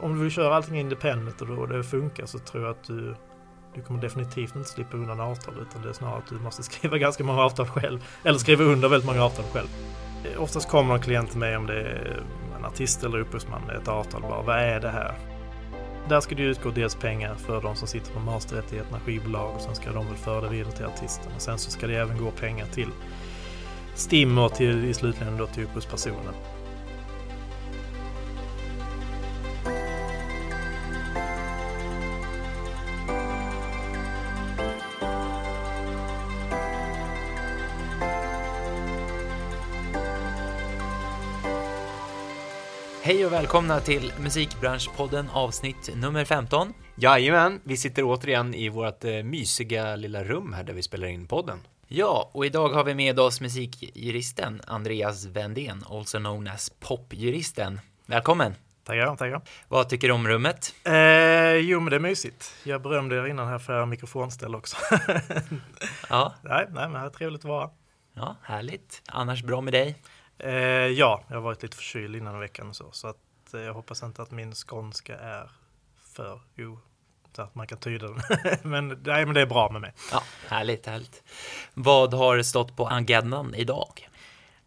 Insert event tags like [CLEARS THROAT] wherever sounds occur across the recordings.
Om du vill köra allting independent och det funkar så tror jag att du, du kommer definitivt inte slippa undan avtal utan det är snarare att du måste [LAUGHS] skriva ganska många avtal själv. Eller skriva under väldigt många avtal själv. Eh, oftast kommer en klient till mig om det är en artist eller upphovsman, ett avtal bara. Vad är det här? Där ska det utgå dels pengar för de som sitter på masterrättigheterna, skivbolag och sen ska de väl föra det vidare till artisten. Och sen så ska det även gå pengar till STIM och till, i slutändan då till upphovspersonen. Välkomna till Musikbranschpodden avsnitt nummer 15. Jajamän, vi sitter återigen i vårt eh, mysiga lilla rum här där vi spelar in podden. Ja, och idag har vi med oss musikjuristen Andreas Vendén, also known as popjuristen. Välkommen! Tackar, tackar. Vad tycker du om rummet? Eh, jo, men det är mysigt. Jag berömde er innan här för mikrofonställ också. [LAUGHS] Ja, nej, nej, men det här är trevligt att vara. ja, härligt. Annars bra med dig? Eh, ja, jag har varit lite förkyld innan veckan och så, så att jag hoppas inte att min skånska är för o... Så att man kan tyda den. [LAUGHS] men, nej, men det är bra med mig. Ja, härligt, härligt. Vad har stått på agendan idag?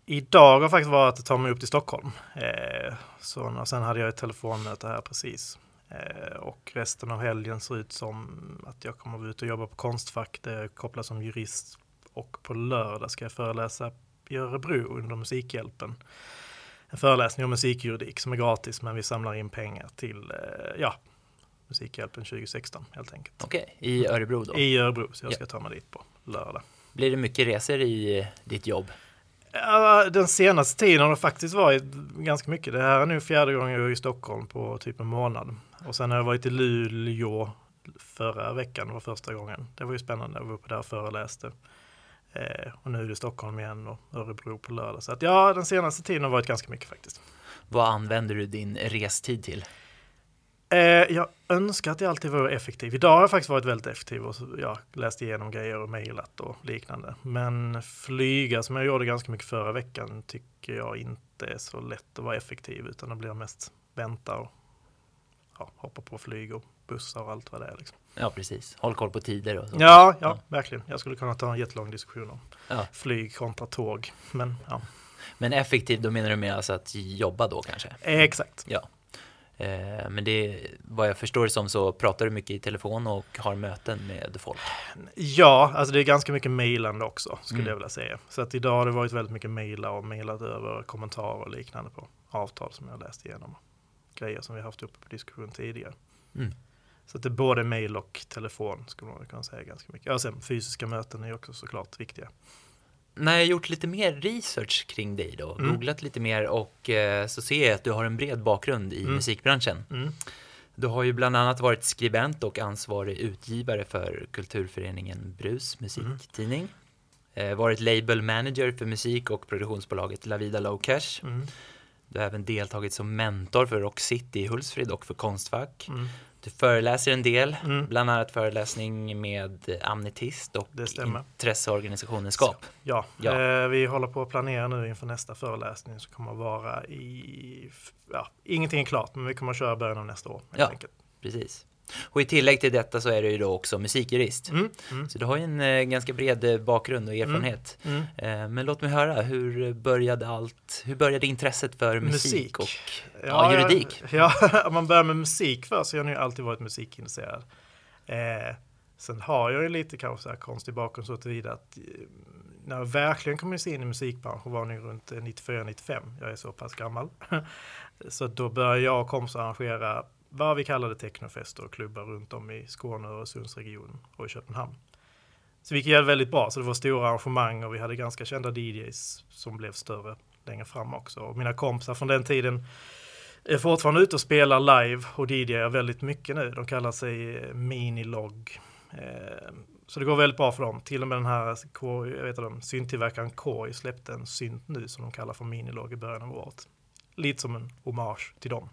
Idag har faktiskt varit att ta mig upp till Stockholm. Eh, så, och sen hade jag ett telefonmöte här precis. Eh, och resten av helgen ser ut som att jag kommer ute och jobba på Konstfack. Det är kopplat som jurist. Och på lördag ska jag föreläsa i Örebro under Musikhjälpen. En föreläsning om musikjuridik som är gratis men vi samlar in pengar till eh, ja, Musikhjälpen 2016 helt enkelt. Okej, i Örebro då? I Örebro, så jag Ja. ska ta mig dit på lördag. Blir det mycket resor i ditt jobb? Den senaste tiden har det faktiskt varit ganska mycket. Det här är nu fjärde gången jag är i Stockholm på typ en månad. Och sen har jag varit i Luleå förra veckan, var första gången. Det var ju spännande, jag var uppe där och föreläste. Eh, och nu är det Stockholm igen och Örebro på lördag. Så att ja, den senaste tiden har varit ganska mycket faktiskt. Vad använder du din restid till? Eh, jag önskar att jag alltid var effektiv. Idag har jag faktiskt varit väldigt effektiv och ja, läst igenom grejer och mejlat och liknande. Men flyga som jag gjorde ganska mycket förra veckan tycker jag inte är så lätt att vara effektiv utan det blir mest vänta och ja, hoppa på flyg och bussar och allt vad det är. Liksom. Ja, precis. Håll koll på tider och så. Ja, ja, verkligen. Jag skulle kunna ta en jättelång diskussion om Ja. flyg kontra tåg. Men ja, Men effektiv, då menar du med alltså att jobba då kanske? eh, exakt. Ja. Eh, Men det, vad jag förstår det som så pratar du mycket i telefon och har möten med folk. Ja, alltså det är ganska mycket mejlande också skulle Mm. jag vilja säga. Så att idag har det varit väldigt mycket mejla och mejlat över kommentarer och liknande på avtal som jag läst igenom. Grejer som vi haft uppe på diskussion tidigare. Mm. Så att det är både mejl och telefon skulle man kunna säga ganska mycket. Ja, sen fysiska möten är också såklart viktiga. När jag gjort lite mer research kring dig då, Mm. googlat lite mer och eh, så ser jag att du har en bred bakgrund i Mm. musikbranschen. Mm. Du har ju bland annat varit skribent och ansvarig utgivare för kulturföreningen Brus musiktidning. Eh, varit label manager för musik och produktionsbolaget La Vida Low Cash. Mm. Du har även deltagit som mentor för Rock City i Hultsfred och för Konstfack. Du föreläser en del, Mm. bland annat föreläsning med Amnetist och intresseorganisationen SKAP. Ja, Ja. Eh, vi håller på att planera nu inför nästa föreläsning som kommer att vara i, ja, ingenting är klart, men vi kommer att köra början av nästa år. Ja. enkelt. Precis. Och i tillägg till detta så är du ju då också musikjurist. Mm. Mm. Så du har ju en eh, ganska bred eh, bakgrund och erfarenhet. Mm. Eh, men låt mig höra, hur började allt, hur började intresset för musik, Musik. och ja, juridik? Ja, [LAUGHS] om man börjar med musik först så har jag nog alltid varit musikintresserad. Eh, sen har jag ju lite kanske så här konstig bakgrund så tillvida att eh, när jag verkligen kom in i musikbranschen var nog runt 94-95. Jag är så pass gammal. [LAUGHS] så då började jag och kompisar arrangera vad vi kallade technofester och klubbar runt om i Skåne och Öresundsregionen och i Köpenhamn. Så vilket gick väldigt bra, så det var stora arrangemang och vi hade ganska kända DJs som blev större längre fram också. Och mina kompisar från den tiden är fortfarande ute och spelar live och DJar väldigt mycket nu. De kallar sig eh, Minilog. Eh, så det går väldigt bra för dem. Till och med den här jag vet inte, synttillverkaren Koi släppte en synt nu som de kallar för Minilog i början av året. Lite som en hommage till dem.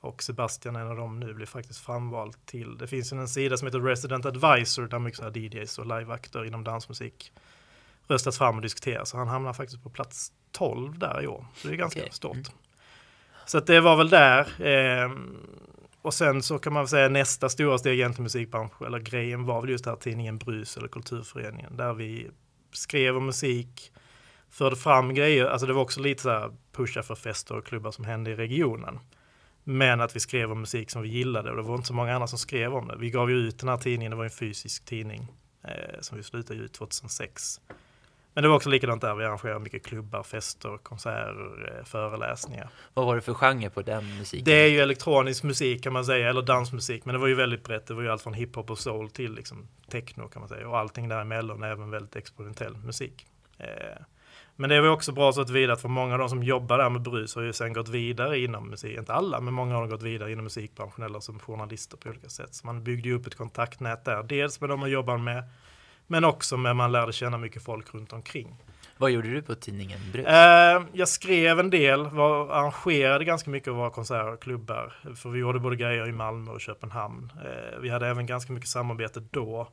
Och Sebastian, en av dem nu, blir faktiskt framvald till, det finns ju en sida som heter Resident Advisor där mycket sådana här DJs och liveakter inom dansmusik röstas fram och diskuteras. Så han hamnar faktiskt på plats 12 där i år. Så det är ganska Okej. stort. Mm. Så att det var väl där. Eh, och sen så kan man säga nästa stora steg egentligen musikbransch, eller grejen var väl just det här tidningen Brus eller Kulturföreningen, där vi skrev om musik, förde fram grejer, alltså det var också lite så här pusha för fester och klubbar som hände i regionen. Men att vi skrev om musik som vi gillade och det var inte så många andra som skrev om det. Vi gav ju ut den här tidningen, det var en fysisk tidning eh, som vi slutade ut 2006. Men det var också likadant där, vi arrangerade mycket klubbar, fester, konserter, eh, föreläsningar. Vad var det för genre på den musiken? Det är ju elektronisk musik kan man säga, eller dansmusik, men det var ju väldigt brett. Det var ju allt från hiphop och soul till liksom techno kan man säga. Och allting däremellan, även väldigt experimentell musik. Eh, men det var också bra så att vidare för många av de som jobbar där med brus har ju sen gått vidare inom musik, inte alla, men många har gått vidare inom musikbranschen eller som journalister på olika sätt. Så man byggde ju upp ett kontaktnät där, dels med de man jobbar med, men också med man lärde känna mycket folk runt omkring. Vad gjorde du på tidningen Brus? Eh, jag skrev en del, var, arrangerade ganska mycket av våra konserter och klubbar. För vi gjorde både grejer i Malmö och Köpenhamn. Eh, vi hade även ganska mycket samarbete då.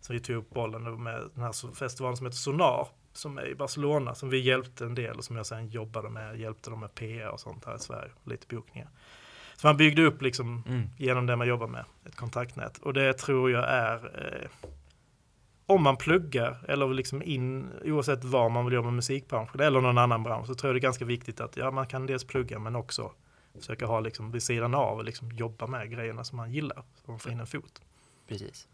Så vi tog upp bollen med den här festivalen som heter Sonar som är i Barcelona som vi hjälpte en del och som jag sen jobbade med, hjälpte dem med PR och sånt här i Sverige, lite bokningar. Så man byggde upp liksom mm. genom det man jobbar med, ett kontaktnät. Och det tror jag är, eh, om man pluggar eller liksom in, oavsett var man vill jobba med musikbranschen eller någon annan bransch, så tror jag det är ganska viktigt att ja, man kan dels plugga men också försöka ha liksom vid sidan av och liksom jobba med grejerna som man gillar, så man får in en fot. Precis.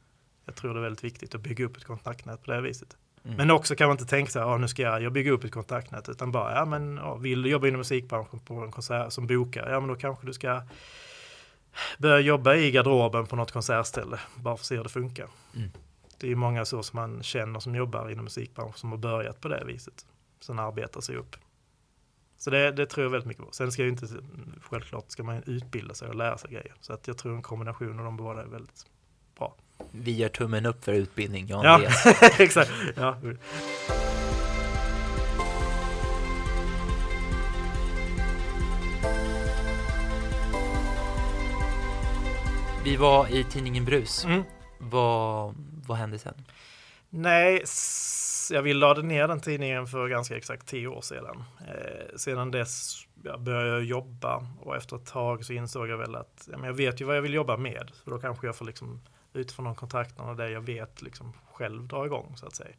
Jag tror det är väldigt viktigt att bygga upp ett kontaktnät på det viset. Mm. Men också kan man inte tänka sig, att nu ska jag, jag bygga upp ett kontaktnät, utan bara, ja men ja, vill du jobba inom musikbranschen på en konsert som bokar, ja men då kanske du ska börja jobba i garderoben på något konsertställe, bara för att se hur det funkar. Mm. Det är många så som man känner som jobbar inom musikbranschen som har börjat på det viset. Sen arbetar sig upp. Så det, det tror jag väldigt mycket på. Sen ska ju inte, självklart ska man utbilda sig och lära sig grejer. Så att jag tror en kombination av de båda är väldigt bra. Vi gör tummen upp för utbildning, Jan Ja, [LAUGHS] exakt. Ja. Vi var i tidningen Brus. Mm. Vad, vad hände sen? Nej, jag vill lade ner den tidningen för ganska exakt tio år sedan. Eh, sedan dess jag började jag jobba och efter ett tag så insåg jag väl att ja, men jag vet ju vad jag vill jobba med. Så då kanske jag får liksom utifrån de kontrakterna och det jag vet liksom själv dra igång så att säga.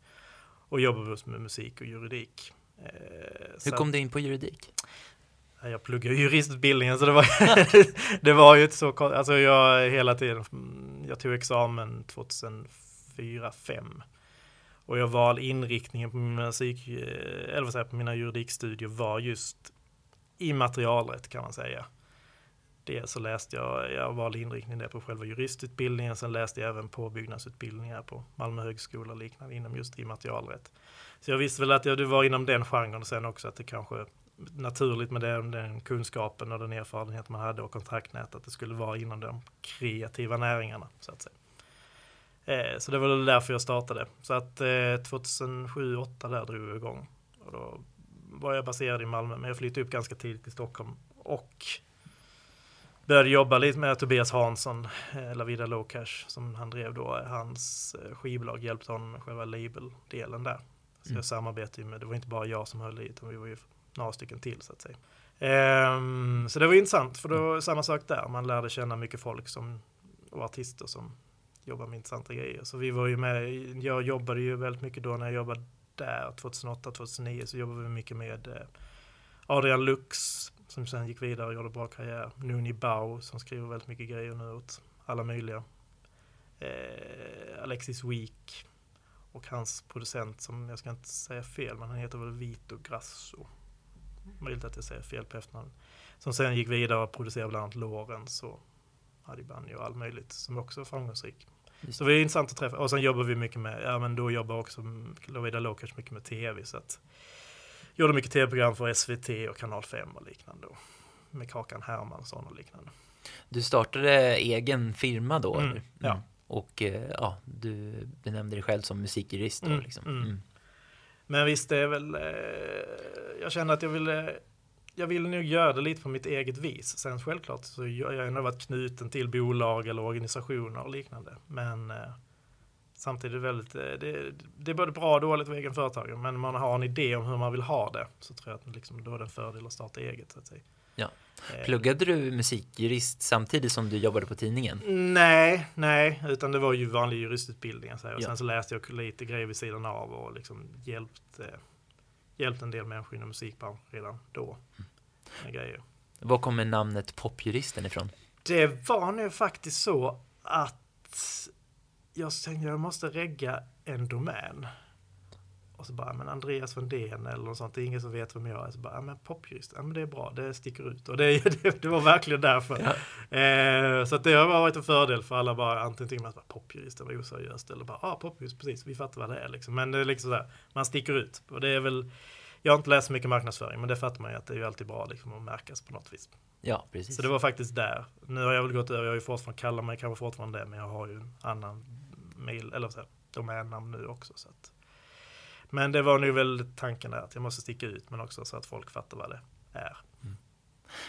Och jobbar just med musik och juridik. Eh, Hur kom du in på juridik? Jag pluggade juristutbildningen så det var, [LAUGHS] det var ju inte så alltså jag hela tiden, jag tog examen 2004-5 och jag valde inriktningen på mina, musik, eller vad säger, på mina juridikstudier var just immaterialrätt kan man säga det så läste jag, jag valde inriktning där på själva juristutbildningen, sen läste jag även påbyggnadsutbildningar på Malmö högskola och liknande inom just immaterialrätt. Så jag visste väl att jag, det var inom den genren och sen också att det kanske naturligt med den, den kunskapen och den erfarenhet man hade och kontaktnät att det skulle vara inom de kreativa näringarna så att säga. Eh, så det var väl därför jag startade. Så att eh, 2007-2008 där drog jag igång. Och då var jag baserad i Malmö men jag flyttade upp ganska tidigt till Stockholm och började jobba lite med Tobias Hansson, eh, Lavida Low Cash, som han drev då. Hans eh, skivbolag hjälpte honom med själva label-delen där. Så mm. jag samarbetade ju med, det var inte bara jag som höll i, utan vi var ju några stycken till så att säga. Um, så det var intressant, för då mm. samma sak där, man lärde känna mycket folk som, och artister som jobbar med intressanta grejer. Så vi var ju med, jag jobbade ju väldigt mycket då när jag jobbade där, 2008-2009, så jobbade vi mycket med eh, Adrian Lux, som sen gick vidare och gjorde bra karriär. Nuni Bau som skriver väldigt mycket grejer nu åt alla möjliga. Eh, Alexis Week och hans producent som, jag ska inte säga fel, men han heter väl Vito Grasso. Möjligt att jag säger fel på efternamn. Som sen gick vidare och producerade bland annat Lorenz och Adibani och allt möjligt som också är framgångsrik. Just. Så det är intressant att träffa. Och sen jobbar vi mycket med, ja men då jobbar också Lovida Lokash mycket med tv så att gjorde mycket tv-program för SVT och Kanal 5 och liknande. Med Kakan Hermansson och liknande. Du startade egen firma då? Mm, ja. Mm. Och eh, ja, du benämnde dig själv som musikjurist. Då, mm, liksom. Mm. mm. Men visst, det är väl... Eh, jag känner att jag ville... Jag vill nog göra det lite på mitt eget vis. Sen självklart så jag, jag har nog varit knuten till bolag eller organisationer och liknande. Men eh, Samtidigt väldigt, eh, det, det är både bra och dåligt för egen företagare, men man har en idé om hur man vill ha det, så tror jag att liksom, då är det en fördel att starta eget. Så att säga. Ja. Eh, Pluggade du musikjurist samtidigt som du jobbade på tidningen? Nej, nej, utan det var ju vanlig juristutbildning. Så här. Och Ja. Sen så läste jag lite grejer vid sidan av och liksom hjälpt, eh, hjälpt en del människor inom musikbranschen redan då. Med grejer. Var kommer namnet popjuristen ifrån? Det var nu faktiskt så att jag tänkte jag måste regga en domän. Och så bara, men Andreas Vendén eller något sånt, det är ingen som vet vem jag är. Så bara, ja, men popjurist, ja men det är bra, det sticker ut. Och det, [LAUGHS] det, det var verkligen därför. Eh, så att det har varit en fördel för alla bara, antingen tycker man att popjurist, det var oseriöst. Eller bara, ja ah, popjurist, precis, vi fattar vad det är liksom. Men det är liksom sådär, man sticker ut. Och det är väl, jag har inte läst så mycket marknadsföring, men det fattar man ju att det är ju alltid bra liksom, att märkas på något vis. Ja, precis. Så det var faktiskt där. Nu har jag väl gått över, jag har ju fortfarande, kallar mig kanske fortfarande det, men jag har ju en annan mail, eller så här, domännamn nu också. Så att. Men det var nu väl tanken där, att jag måste sticka ut, men också så att folk fattar vad det är.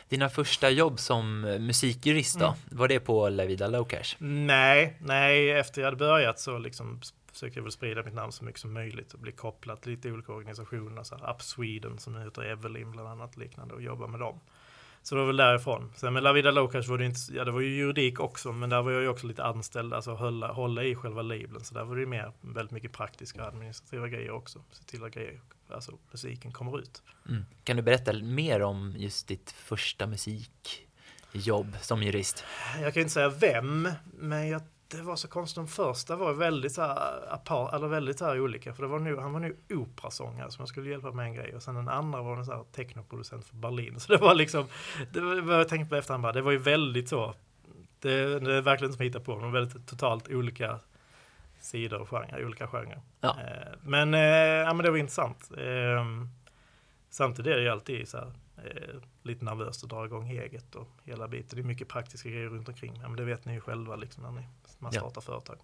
Dina första jobb som musikjurist då? Mm. Var det på La Vida Locash? Nej, nej, efter jag hade börjat så liksom försökte jag väl sprida mitt namn så mycket som möjligt och bli kopplad till lite olika organisationer, så här Up Sweden som heter Evelyn bland annat liknande och jobba med dem. Så det var väl därifrån. Sen med La Vida Locash var det inte, ja det var ju juridik också, men där var jag ju också lite anställd, alltså hålla, hålla i själva labeln. Så där var det ju mer väldigt mycket praktiska och administrativa grejer också. Se till att grejer, alltså musiken kommer ut. Mm. Kan du berätta mer om just ditt första musikjobb som jurist? Jag kan inte säga vem, men jag, det var så konstigt. De första var väldigt så här, apart, eller väldigt så olika. För det var nu, han var nu operasångare som jag skulle hjälpa med en grej. Och sen den andra var en så här technoproducent för Berlin. [LAUGHS] Så det var liksom, det var jag tänkte på efterhand bara, det var ju väldigt så. Det, det är verkligen inte som hittar på, de var väldigt totalt olika sidor och genrer, olika genrer. Ja. Eh, Men, eh, ja, men det var intressant. Eh, Samtidigt är det ju alltid så här, eh, lite nervöst att dra igång eget och hela biten. Det är mycket praktiska grejer runt omkring. Ja, men det vet ni ju själva liksom, när ni, man Ja. startar företag.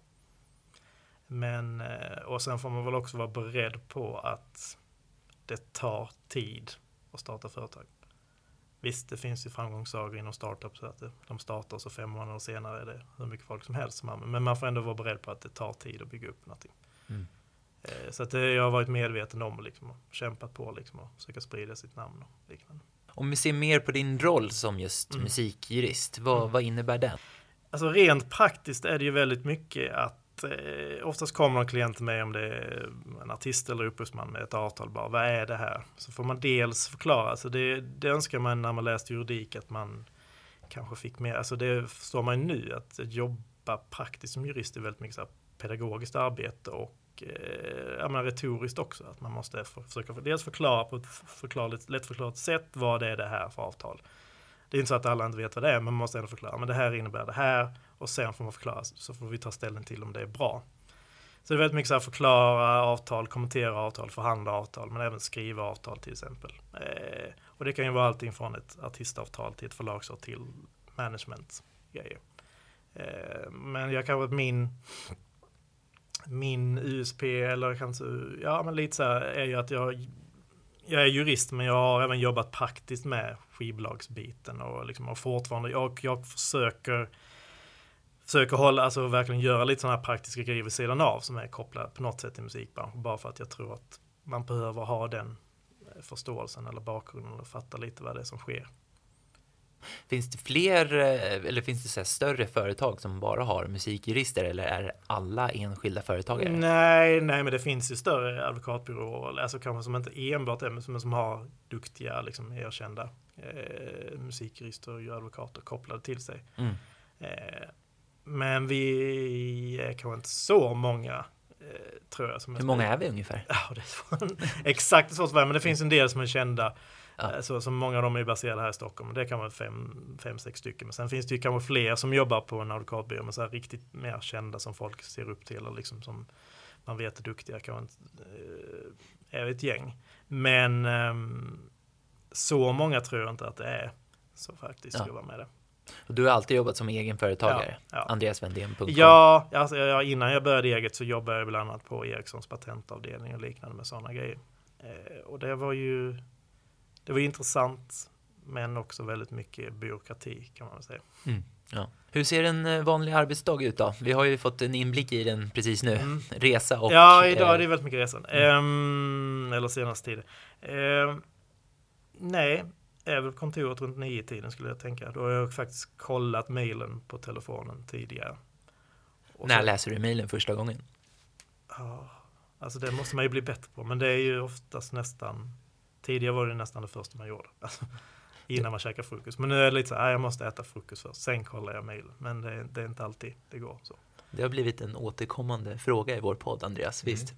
Men, eh, och sen får man väl också vara beredd på att det tar tid att starta företag. Visst, det finns ju framgångssagor inom startups så att de startar och så fem månader senare är det hur mycket folk som helst. som Men man får ändå vara beredd på att det tar tid att bygga upp någonting. Mm. Eh, Så att jag har varit medveten om liksom, och kämpat på liksom, och försöka sprida sitt namn och liknande. Om vi ser mer på din roll som just Mm. musikjurist, vad, Mm. vad innebär den? Alltså rent praktiskt är det ju väldigt mycket att eh, oftast kommer en klient till mig om det är en artist eller upphovsman med ett avtal bara, vad är det här? Så får man dels förklara, så det, det önskar man när man läste juridik att man kanske fick mer, alltså det förstår man ju nu att jobba praktiskt som jurist är väldigt mycket så här pedagogiskt arbete och eh, ja, men retoriskt också. Att man måste för, försöka för, dels förklara på ett förklarligt, lättförklarat sätt vad det är det här för avtal. Det är inte så att alla inte vet vad det är, men man måste ändå förklara. Men det här innebär det här och sen får man förklara så får vi ta ställning till om det är bra. Så det är väldigt mycket så här förklara avtal, kommentera avtal, förhandla avtal, men även skriva avtal till exempel. Eh, och det kan ju vara allting från ett artistavtal till ett förlagsavtal till management. Eh, men jag kanske min min USP eller kanske, ja men lite så här är ju att jag jag är jurist men jag har även jobbat praktiskt med skivbolagsbiten och, liksom, och fortfarande, jag, jag försöker försöker hålla, alltså verkligen göra lite sådana här praktiska grejer vid sidan av som är kopplade på något sätt till musikbranschen. Bara för att jag tror att man behöver ha den eh, förståelsen eller bakgrunden och fatta lite vad det är som sker. Finns det fler, eh, eller finns det så större företag som bara har musikjurister eller är alla enskilda företagare? Nej, nej, men det finns ju större advokatbyråer, alltså kanske som inte enbart är, men som, som har duktiga, liksom erkända eh, musikjurister och advokater kopplade till sig. Mm. Eh, men vi är kanske inte så många, eh, tror jag. Som Hur många är vi ungefär? Ja, det är svårt. [LAUGHS] exakt så men det finns en del som är kända. Ja. eh, Så, som många av dem är baserade här i Stockholm. Det kan vara fem, fem, sex stycken. Men sen finns det ju kanske fler som jobbar på en advokatbyrå, men så här riktigt mer kända som folk ser upp till och liksom som man vet är duktiga kanske inte eh, är ett gäng. Men ehm, så många tror jag inte att det är. Så faktiskt Ja. vara med det. Och du har alltid jobbat som egenföretagare? Ja, ja. Andreasvendén.com Ja, alltså, jag, innan jag började eget så jobbade jag bland annat på Ericssons patentavdelning och liknande med sådana grejer. Eh, och det var ju det var intressant men också väldigt mycket byråkrati kan man väl säga. Mm, ja. Hur ser en eh, vanlig arbetsdag ut då? Vi har ju fått en inblick i den precis nu. Mm. [LAUGHS] Resa och... ja, idag eh, är det väldigt mycket resan. Ehm, eller senaste tiden. Ehm, nej, är väl kontoret runt nio tiden skulle jag tänka. Då har jag faktiskt kollat mejlen på telefonen tidigare. Och När så- läser du mejlen första gången? Ja, alltså det måste man ju bli bättre på. Men det är ju oftast nästan, tidigare var det nästan det första man gjorde. Alltså, innan man käkar frukost. Men nu är det lite så här, "Ah, jag måste äta frukost först, sen kollar jag mejlen. Men det, är- det är inte alltid det går så. Det har blivit en återkommande fråga i vår podd, Andreas. Mm. Visst?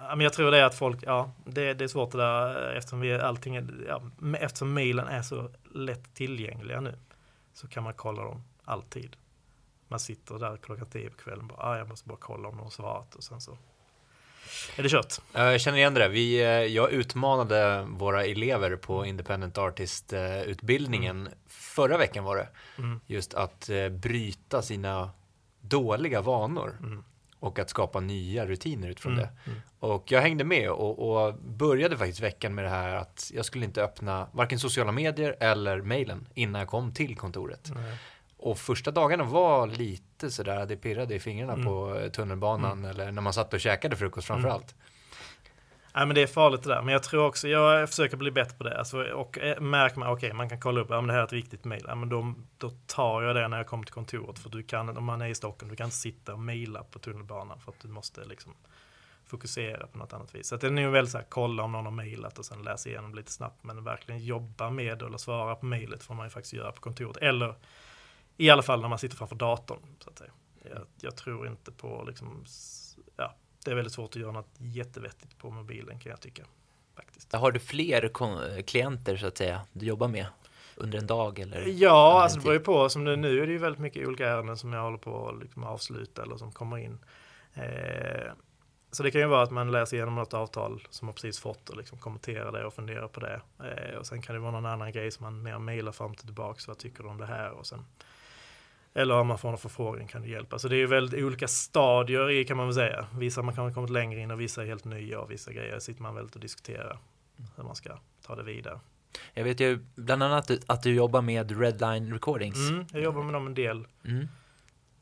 Ja, men jag tror det är att folk, ja, det, det är svårt det där eftersom vi allting, är- ja, eftersom mejlen är så lätt tillgängliga nu. Så kan man kolla dem alltid. Man sitter där klockan tio på kvällen och bara, ah, jag måste bara kolla om de har svarat och sen så är det kört. Ja, Jag känner igen det där. Vi, eh, jag utmanade våra elever på Independent Artist-utbildningen förra veckan var det. Mm. Just att eh, bryta sina dåliga vanor Mm. och att skapa nya rutiner utifrån Mm. det. Mm. Och jag hängde med och, och började faktiskt veckan med det här att jag skulle inte öppna varken sociala medier eller mejlen innan jag kom till kontoret. Och första dagarna var lite sådär, det pirrade i fingrarna Mm. på tunnelbanan eller när man satt och käkade frukost framför Mm. allt. Nej men det är farligt det där. Men jag tror också, jag försöker bli bättre på det. Alltså, och eh, märker man, okej man kan kolla upp, ja men det här är ett viktigt mejl. Ja men då, då tar jag det när jag kommer till kontoret. För du kan, om man är i Stockholm, du kan inte sitta och mejla på tunnelbanan. För att du måste liksom fokusera på något annat vis. Så det är nog väldigt så här, kolla om någon har mejlat och sen läsa igenom lite snabbt. Men verkligen jobba med eller svara på mejlet får man ju faktiskt göra på kontoret. Eller i alla fall när man sitter framför datorn. Så att säga. Jag, jag tror inte på liksom, ja, det är väldigt svårt att göra något jättevettigt på mobilen kan jag tycka. Faktiskt. Har du fler klienter så att säga du jobbar med under en dag eller? Ja, alltså det beror ju på. Som det, nu är det ju väldigt mycket olika ärenden som jag håller på att liksom avsluta eller som kommer in. Eh, så det kan ju vara att man läser igenom något avtal som man precis fått och liksom kommenterar det och funderar på det. Eh, och sen kan det vara någon annan grej som man mer mejlar fram och tillbaka. Vad tycker du om det här? Och sen, eller om man får någon förfrågan kan det hjälpa. Så det är ju väldigt olika stadier i kan man väl säga. Vissa man kan ha kommit längre in och vissa är helt nya och vissa grejer sitter man väldigt och diskuterar hur man ska ta det vidare. Jag vet ju bland annat att du jobbar med Redline Recordings. Mm, jag jobbar med dem en del. Mm.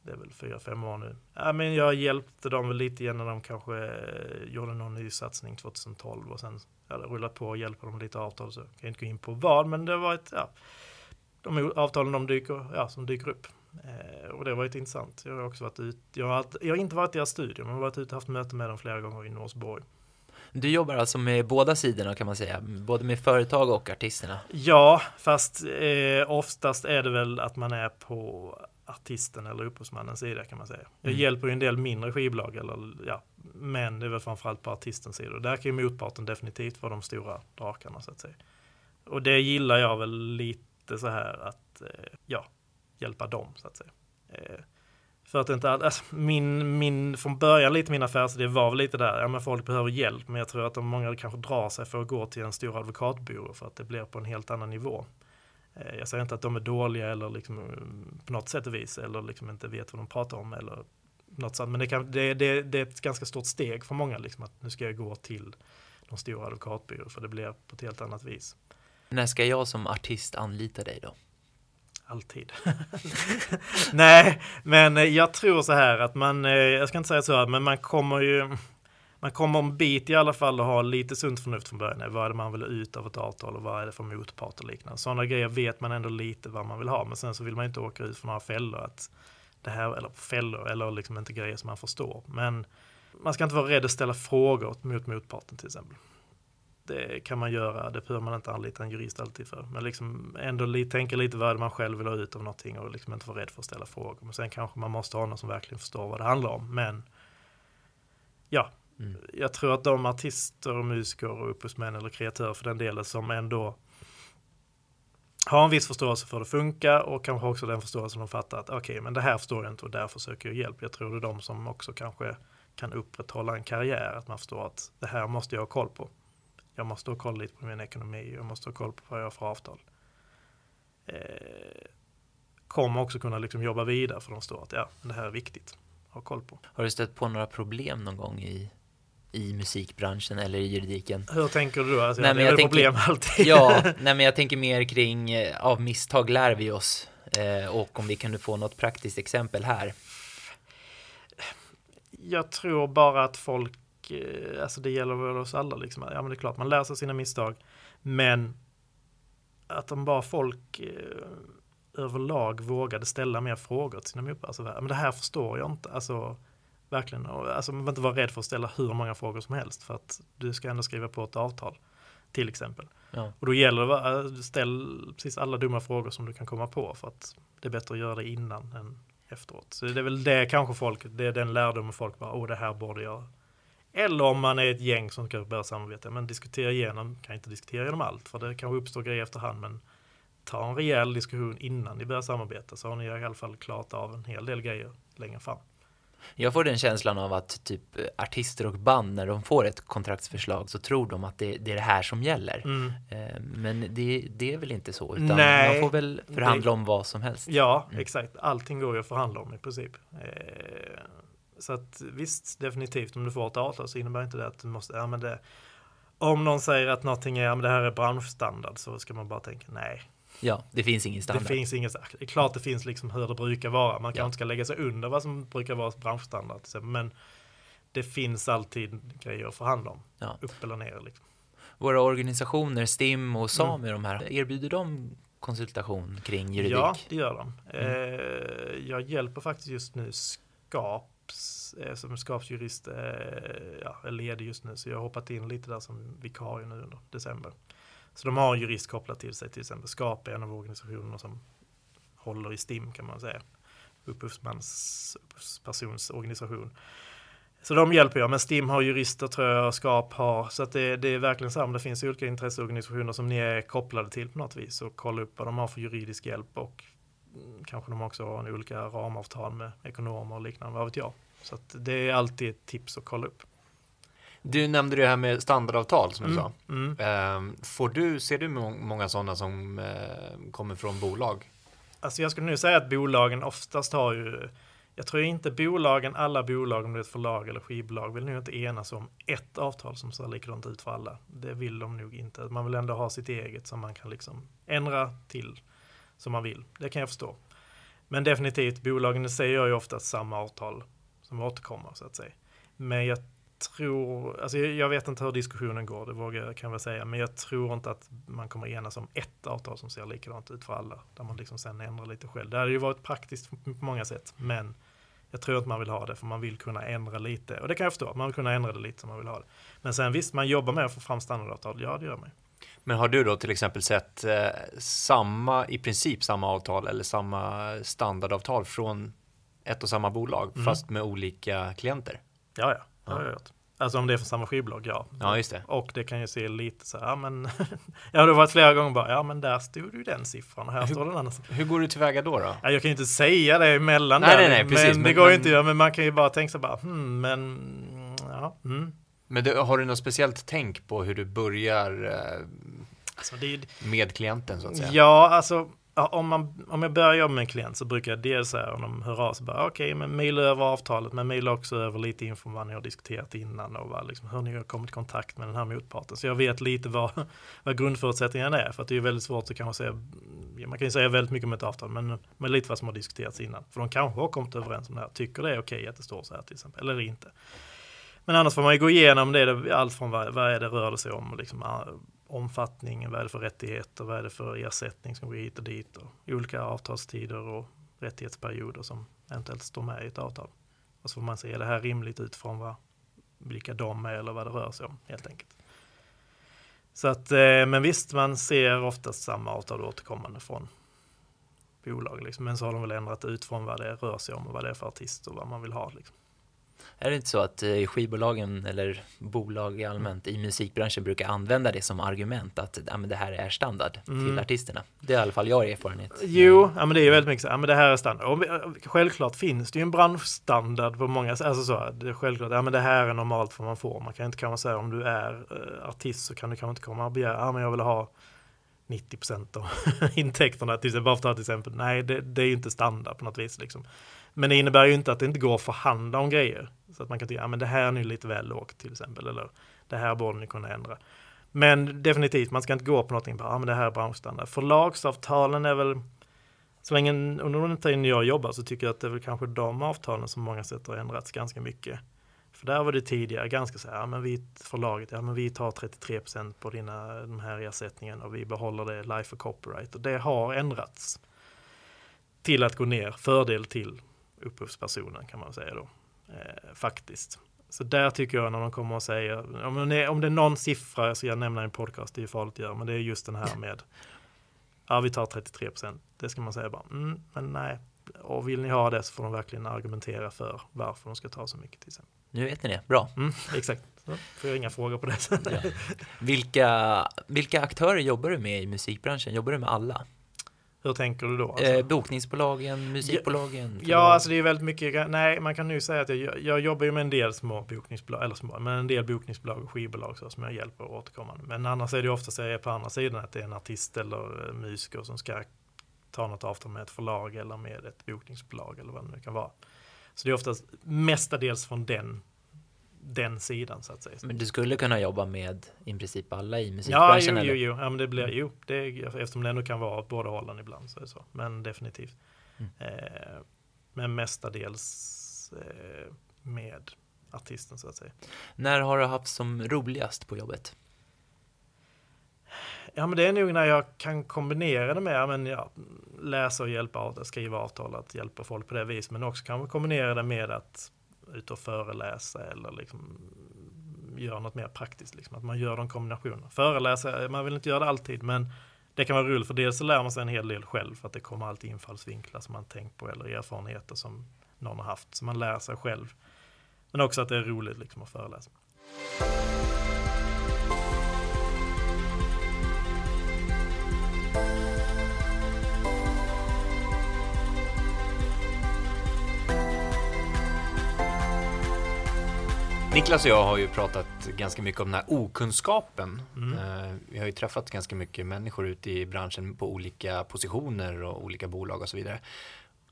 det är väl fyra, fem år nu. Ja, men jag hjälpte dem väl lite igen när de kanske eh, gjorde någon ny satsning 2012 och sen ja, rullat på och hjälper dem lite avtal så jag kan inte gå in på vad, men det var ett, ja, de avtalen de dyker, ja, som dyker upp. Eh, och det var ett intressant. Jag har också varit ut, jag har, jag har inte varit i deras studio, men jag har varit ute och haft möten med dem flera gånger i Norsborg. Du jobbar alltså med båda sidorna kan man säga, både med företag och artisterna. Ja, fast eh, oftast är det väl att man är på artisten eller upphovsmannens sida kan man säga. Jag Mm. hjälper ju en del mindre skivbolag, eller, ja, men det är väl framförallt på artistens sida. Och Där kan ju motparten definitivt vara de stora drakarna så att säga. Och det gillar jag väl lite så här att, eh, ja, hjälpa dem så att säga. Eh, för att inte all, alltså, min, min, från början lite min affärsidé var väl lite där, ja men folk behöver hjälp, men jag tror att de många kanske drar sig för att gå till en stor advokatbyrå för att det blir på en helt annan nivå. Eh, Jag säger inte att de är dåliga eller liksom, eh, på något sätt och vis eller liksom inte vet vad de pratar om eller något sånt. Men det, kan, det, det, det är ett ganska stort steg för många liksom att nu ska jag gå till någon stor advokatbyrå för det blir på ett helt annat vis. När ska jag som artist anlita dig då? Alltid. [LAUGHS] Nej, men jag tror så här att man, eh, jag ska inte säga så här, men man kommer ju, man kommer en bit i alla fall att ha lite sunt förnuft från början. Vad är det man vill ha ut av ett avtal och vad är det för motpart och liknande. Sådana grejer vet man ändå lite vad man vill ha, men sen så vill man inte åka ut för några fällor. Att det här, eller fällor, eller liksom inte grejer som man förstår. Men man ska inte vara rädd att ställa frågor mot motparten till exempel. Det kan man göra, det behöver man inte anlita en jurist alltid för. Men liksom ändå li- tänka lite vad man själv vill ha ut av någonting och liksom inte vara rädd för att ställa frågor. Men sen kanske man måste ha någon som verkligen förstår vad det handlar om. Men ja, Mm. jag tror att de artister och musiker och upphovsmän eller kreatörer för den delen som ändå har en viss förståelse för hur det funkar och kanske också den förståelsen de fattar att okej, men det här förstår jag inte och därför söker jag hjälp. Jag tror det är de som också kanske kan upprätthålla en karriär, att man förstår att det här måste jag ha koll på. Jag måste ha koll lite på min ekonomi, jag måste ha koll på vad jag har för avtal. Eh, kommer också kunna liksom jobba vidare för de förstår att ja, det här är viktigt ha koll på. Har du stött på några problem någon gång i, i musikbranschen eller i juridiken? Hur tänker du då? Alltså, Nej, men jag tänker- problem alltid. Ja, [LAUGHS] nej men jag tänker mer kring eh, av misstag lär vi oss eh, och om vi kunde få något praktiskt exempel här. Jag tror bara att folk, eh, alltså det gäller väl oss alla liksom. Ja men det är klart man lär sig sina misstag. Men att om bara folk eh, överlag vågade ställa mer frågor till sina motparter. Alltså, men det här förstår jag inte. Alltså, verkligen. Alltså, man behöver inte vara rädd för att ställa hur många frågor som helst för att du ska ändå skriva på ett avtal. Till exempel. Ja. Och då gäller det att ställa precis alla dumma frågor som du kan komma på för att det är bättre att göra det innan än efteråt. Så det är väl det kanske folk, det är den lärdomen folk bara, åh det här borde jag. Eller om man är ett gäng som ska börja samarbeta, men diskutera igenom, kan inte diskutera igenom allt för det kanske uppstår grejer efterhand, men ta en rejäl diskussion innan ni börjar samarbeta så har ni i alla fall klarat av en hel del grejer längre fram. Jag får den känslan av att typ artister och band när de får ett kontraktsförslag så tror de att det, det är det här som gäller. Mm. Eh, Men det, det är väl inte så, utan Nej, man får väl förhandla det- om vad som helst. Ja, Mm. exakt. Allting går ju att förhandla om i princip. Så att visst, definitivt, om du får ett avtal så innebär inte det att du måste, ja men det, om någon säger att någonting är, ja men det här är branschstandard så ska man bara tänka nej. Ja, det finns ingen Det standard. finns inget, det är klart det finns liksom hur det brukar vara. Man kanske Ja. inte ska lägga sig under vad som brukar vara branschstandard men det finns alltid grejer att förhandla om. Ja. Upp eller ner liksom. Våra organisationer, STIM och SAMI, Mm. de här, erbjuder de konsultation kring juridik? Ja, det gör de. Mm. Eh, jag hjälper faktiskt just nu Eh, som Skapsjurist, eh, ja, är ledig just nu, så jag har hoppat in lite där som vikarie nu under december. Så de har en jurist kopplat till sig, till exempel Skap är en av organisationerna som håller i STIM kan man säga. Upphovsmans, upphovspersons organisation. Så de hjälper jag, men STIM har jurister tror jag, Skap har, så att det, det är verkligen så här, om det finns olika intresseorganisationer som ni är kopplade till på något vis och kolla upp vad de har för juridisk hjälp och kanske de också har en olika ramavtal med ekonomer och liknande, vad vet jag. Så det är alltid ett tips att kolla upp. Du nämnde det här med standardavtal som du Mm, sa. mm. Ehm, Får du, ser du må- många sådana som eh, kommer från bolag? Alltså jag skulle nu säga att bolagen oftast har ju, jag tror inte bolagen, alla bolag, om det är ett förlag eller skivbolag, vill nu inte enas om ett avtal som ser likadant ut för alla. Det vill de nog inte. Man vill ändå ha sitt eget som man kan liksom ändra till som man vill. Det kan jag förstå. Men definitivt, bolagen säger ju oftast samma avtal som återkommer så att säga. Men jag tror, alltså jag vet inte hur diskussionen går, det vågar jag kan väl säga, men jag tror inte att man kommer enas om ett avtal som ser likadant ut för alla, där man liksom sen ändrar lite själv. Det hade ju varit praktiskt på många sätt, men jag tror att man vill ha det, för man vill kunna ändra lite. Och det kan jag förstå, man vill kunna ändra det lite som man vill ha det. Men sen visst, man jobbar med att få fram standardavtal, ja det gör man ju. Men har du då till exempel sett eh, samma, i princip samma avtal eller samma standardavtal från ett och samma bolag Mm. fast med olika klienter? Ja, ja, det har Ja. jag gjort. Alltså om det är från samma skivbolag, ja. Ja, just det. Och det kan ju se lite så här, ja men, [LAUGHS] ja det har varit flera gånger bara, ja men där stod ju den siffran och här står den andra. Hur går du tillväga då? då? Ja, jag kan ju inte säga det emellan Nej, där, nej, nej, men precis, det men- går ju men- inte men man kan ju bara tänka sig bara, hmm, men, ja, mm. Men du, har du något speciellt tänk på hur du börjar eh, Alltså, ju- med klienten så att säga? ja, alltså, om, man, om jag börjar jobba med en klient så brukar jag dels säga om de hör av sig bara, okej, men mejla över avtalet, men mejla också över lite info om vad ni har diskuterat innan och vad, liksom, hur ni har kommit i kontakt med den här motparten. Så jag vet lite vad, [LAUGHS] vad grundförutsättningarna är, för att det är väldigt svårt att kanske säga, man kan ju säga väldigt mycket om ett avtal, men, men lite vad som har diskuterats innan. För de kanske har kommit överens om det här, tycker det är okej att det står så här till exempel, eller inte. Men annars får man ju gå igenom det, allt från vad, vad är det rör det sig om, liksom, ah, omfattning, vad är det för rättigheter, vad är det för ersättning som går hit och dit och olika avtalstider och rättighetsperioder som eventuellt står med i ett avtal. Och så får man se, är det här rimligt utifrån vad, vilka de är eller vad det rör sig om helt enkelt. Så att, eh, men visst, man ser oftast samma avtal återkommande från bolag. Liksom. Men så har de väl ändrat ut från vad det rör sig om och vad det är för artist och vad man vill ha. Liksom. Är det inte så att eh, skivbolagen eller bolag i allmänt i musikbranschen brukar använda det som argument att ja, men det här är standard Mm. till artisterna? Det är i alla fall jag erfarenhet. Jo, ja, men det är ju väldigt mycket så. Ja, men det här är standard. Och självklart finns det ju en branschstandard på många sätt. Alltså så, det är självklart, ja men det här är normalt vad man får. Man kan inte kanske säga om du är eh, artist så kan du kanske inte komma och begära, ja men jag vill ha 90% av [LAUGHS] intäkterna till exempel, bara för att ta ett exempel. Nej, det, det är ju inte standard på något vis liksom. Men det innebär ju inte att det inte går att förhandla om grejer. Så att man kan tycka, ja men det här är nu lite väl lågt till exempel, eller det här borde ni kunna ändra. Men definitivt, man ska inte gå på någonting, bara, ja men det här är branschstandard. Förlagsavtalen är väl, så länge, under den tiden jag jobbar så tycker jag att det är väl kanske de avtalen som många sätt har ändrats ganska mycket. För där var det tidigare ganska så här, ja, men vi förlaget, ja men vi tar 33% på dina, den här ersättningen och vi behåller det life och copyright. Och det har ändrats till att gå ner, fördel till upphovspersonen kan man säga då. Eh, faktiskt. Så där tycker jag när de kommer och säger, om det, är, om det är någon siffra, så jag nämner en podcast, det är ju farligt att göra, men det är just den här [LAUGHS] med, ja vi tar 33% det ska man säga bara, mm, men nej, och vill ni ha det så får de verkligen argumentera för varför de ska ta så mycket till exempel. Nu vet ni det, bra. Mm, exakt, så får jag inga frågor på det. Ja. Vilka, vilka aktörer jobbar du med i musikbranschen? Jobbar du med alla? Hur tänker du då? Alltså? Eh, bokningsbolagen, musikbolagen? Ja, ja, alltså det är väldigt mycket. Nej, man kan nu säga att jag, jag jobbar ju med en del små bokningsbolag, eller små, men en del bokningsbolag och skivbolag så, som jag hjälper återkommande. Men annars är det ofta så på andra sidan att det är en artist eller musiker som ska ta något avtal med ett förlag eller med ett bokningsbolag eller vad det nu kan vara. Så det är oftast mestadels från den den sidan så att säga. Men du skulle kunna jobba med i princip alla i musikbranschen? Ja, jo, jo, jo. Ja, men det blir, jo det, eftersom det ändå kan vara åt båda hållen ibland så är det så. Men definitivt. Mm. Eh, men mestadels eh, med artisten så att säga. När har du haft som roligast på jobbet? Ja, men det är nog när jag kan kombinera det med, men ja, läsa och hjälpa, skriva avtal, att hjälpa folk på det viset, men också kan kombinera det med att ut och föreläsa eller liksom göra något mer praktiskt. Liksom, att man gör de kombinationerna. Föreläsa, man vill inte göra det alltid, men det kan vara roligt för dels så lär man sig en hel del själv för att det kommer alltid infallsvinklar som man tänkt på eller erfarenheter som någon har haft. Så man lär sig själv. Men också att det är roligt liksom att föreläsa. Niklas och jag har ju pratat ganska mycket om den här okunskapen. Mm. Eh, vi har ju träffat ganska mycket människor ute i branschen på olika positioner och olika bolag och så vidare.